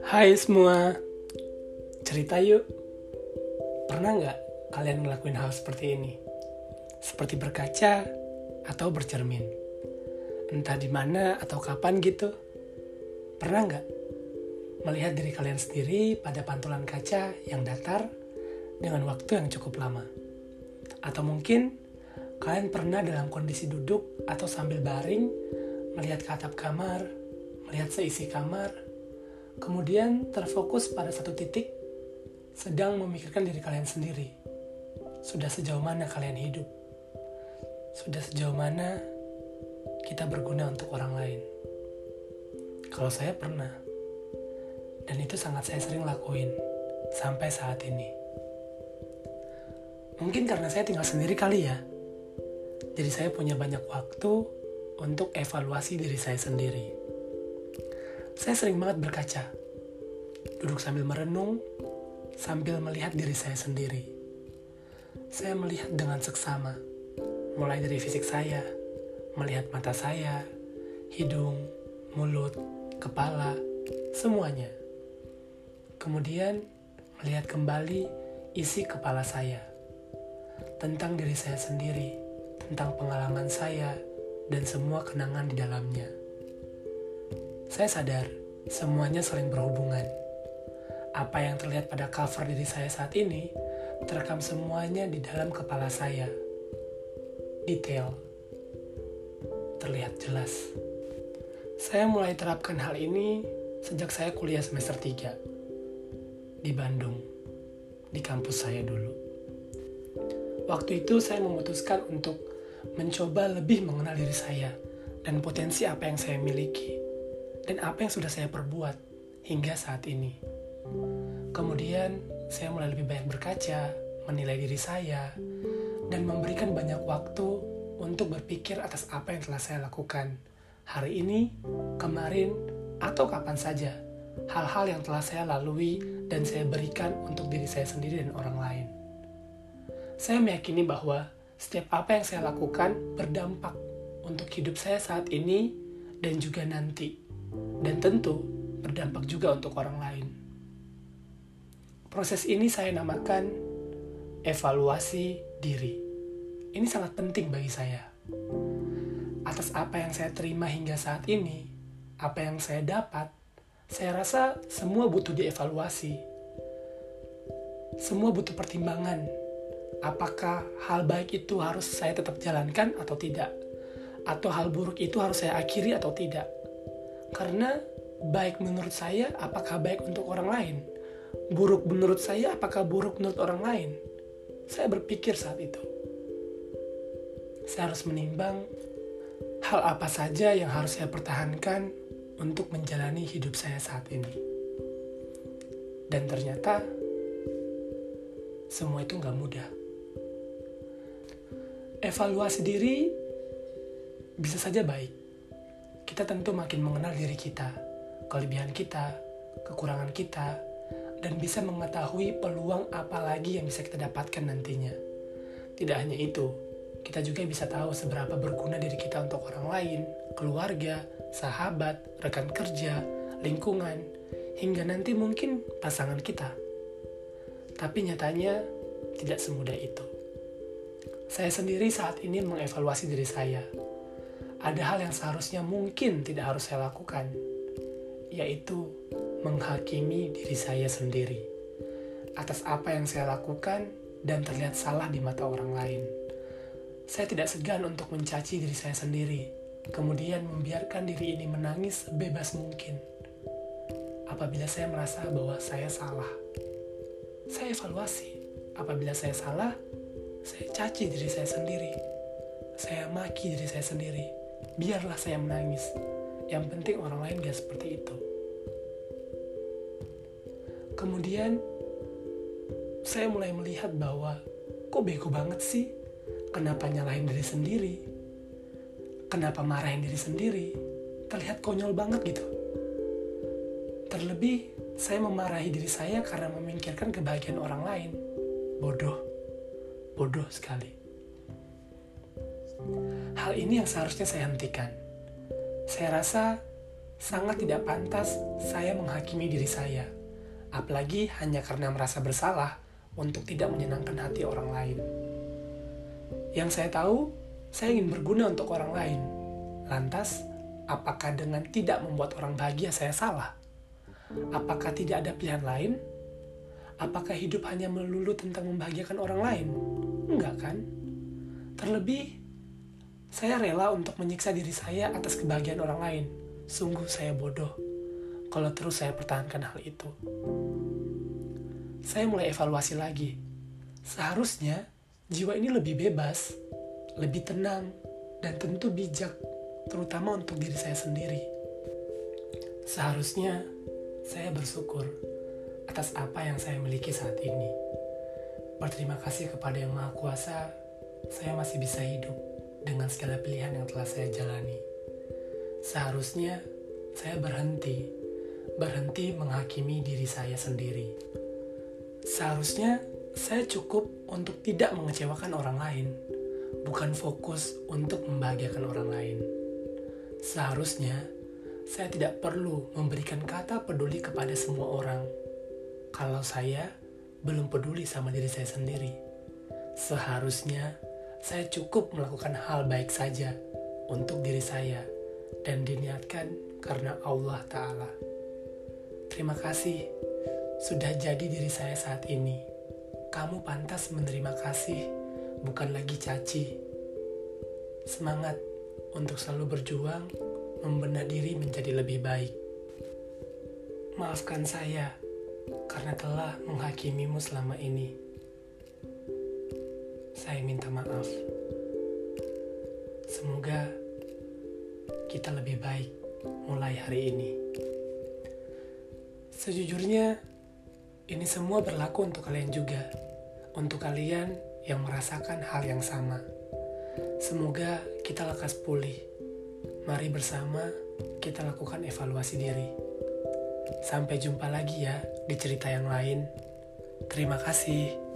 Hai semua, cerita yuk. Pernah nggak kalian ngelakuin hal seperti ini? Seperti berkaca atau bercermin. Entah di mana atau kapan gitu. Pernah nggak melihat diri kalian sendiri pada pantulan kaca yang datar dengan waktu yang cukup lama? Atau mungkin kalian pernah dalam kondisi duduk atau sambil baring melihat ke atap kamar, melihat seisi kamar, kemudian terfokus pada satu titik, sedang memikirkan diri kalian sendiri. Sudah sejauh mana kalian hidup? Sudah sejauh mana kita berguna untuk orang lain? Kalau saya pernah, dan itu sangat saya sering lakuin sampai saat ini. Mungkin karena saya tinggal sendiri kali ya, jadi saya punya banyak waktu untuk evaluasi diri saya sendiri. Saya sering banget berkaca, duduk sambil merenung, sambil melihat diri saya sendiri. Saya melihat dengan seksama, mulai dari fisik saya, melihat mata saya, hidung, mulut, kepala, semuanya. Kemudian melihat kembali isi kepala saya tentang diri saya sendiri, tentang pengalaman saya, dan semua kenangan di dalamnya. Saya sadar semuanya saling berhubungan. Apa yang terlihat pada cover diri saya saat ini terekam semuanya di dalam kepala saya. Detail. Terlihat jelas. Saya mulai terapkan hal ini sejak saya kuliah semester 3 di Bandung, di kampus saya dulu. Waktu itu saya memutuskan untuk mencoba lebih mengenal diri saya dan potensi apa yang saya miliki dan apa yang sudah saya perbuat hingga saat ini. Kemudian saya mulai lebih banyak berkaca, menilai diri saya, dan memberikan banyak waktu untuk berpikir atas apa yang telah saya lakukan hari ini, kemarin, atau kapan saja. Hal-hal yang telah saya lalui dan saya berikan untuk diri saya sendiri dan orang lain. Saya meyakini bahwa setiap apa yang saya lakukan berdampak untuk hidup saya saat ini dan juga nanti. Dan tentu berdampak juga untuk orang lain. Proses ini saya namakan evaluasi diri. Ini sangat penting bagi saya. Atas apa yang saya terima hingga saat ini, apa yang saya dapat, saya rasa semua butuh dievaluasi. Semua butuh pertimbangan apakah hal baik itu harus saya tetap jalankan atau tidak, atau hal buruk itu harus saya akhiri atau tidak. Karena baik menurut saya, apakah baik untuk orang lain? Buruk menurut saya, apakah buruk menurut orang lain? Saya berpikir saat itu. Saya harus menimbang hal apa saja yang harus saya pertahankan untuk menjalani hidup saya saat ini. Dan ternyata semua itu nggak mudah evaluasi diri bisa saja baik. Kita tentu makin mengenal diri kita, kelebihan kita, kekurangan kita, dan bisa mengetahui peluang apa lagi yang bisa kita dapatkan nantinya. Tidak hanya itu, kita juga bisa tahu seberapa berguna diri kita untuk orang lain, keluarga, sahabat, rekan kerja, lingkungan, hingga nanti mungkin pasangan kita. Tapi nyatanya tidak semudah itu. Saya sendiri saat ini mengevaluasi diri saya. Ada hal yang seharusnya mungkin tidak harus saya lakukan, yaitu menghakimi diri saya sendiri atas apa yang saya lakukan dan terlihat salah di mata orang lain. Saya tidak segan untuk mencaci diri saya sendiri, kemudian membiarkan diri ini menangis sebebas mungkin. Apabila saya merasa bahwa saya salah, saya evaluasi. Apabila saya salah, saya caci diri saya sendiri. Saya maki diri saya sendiri. Biarlah saya menangis. Yang penting orang lain gak seperti itu. Kemudian saya mulai melihat bahwa kok bego banget sih? Kenapa nyalahin diri sendiri? Kenapa marahin diri sendiri? Terlihat konyol banget gitu. Terlebih, saya memarahi diri saya karena memikirkan kebahagiaan orang lain. Bodoh bodoh sekali. Hal ini yang seharusnya saya hentikan. Saya rasa sangat tidak pantas saya menghakimi diri saya, apalagi hanya karena merasa bersalah untuk tidak menyenangkan hati orang lain. Yang saya tahu, saya ingin berguna untuk orang lain. Lantas, apakah dengan tidak membuat orang bahagia saya salah? Apakah tidak ada pilihan lain? Apakah hidup hanya melulu tentang membahagiakan orang lain? Enggak kan? Terlebih, saya rela untuk menyiksa diri saya atas kebahagiaan orang lain. Sungguh saya bodoh kalau terus saya pertahankan hal itu. Saya mulai evaluasi lagi. Seharusnya jiwa ini lebih bebas, lebih tenang, dan tentu bijak, terutama untuk diri saya sendiri. Seharusnya saya bersyukur atas apa yang saya miliki saat ini. Berterima kasih kepada Yang Maha Kuasa saya masih bisa hidup dengan segala pilihan yang telah saya jalani. Seharusnya saya berhenti, berhenti menghakimi diri saya sendiri. Seharusnya saya cukup untuk tidak mengecewakan orang lain, bukan fokus untuk membahagiakan orang lain. Seharusnya saya tidak perlu memberikan kata peduli kepada semua orang kalau saya belum peduli sama diri saya sendiri. Seharusnya saya cukup melakukan hal baik saja untuk diri saya dan diniatkan karena Allah Ta'ala. Terima kasih sudah jadi diri saya saat ini. Kamu pantas menerima kasih, bukan lagi caci. Semangat untuk selalu berjuang, membenar diri menjadi lebih baik. Maafkan saya karena telah menghakimimu selama ini saya minta maaf. Semoga kita lebih baik mulai hari ini. Sejujurnya, ini semua berlaku untuk kalian juga. Untuk kalian yang merasakan hal yang sama. Semoga kita lekas pulih. Mari bersama kita lakukan evaluasi diri. Sampai jumpa lagi ya di cerita yang lain. Terima kasih.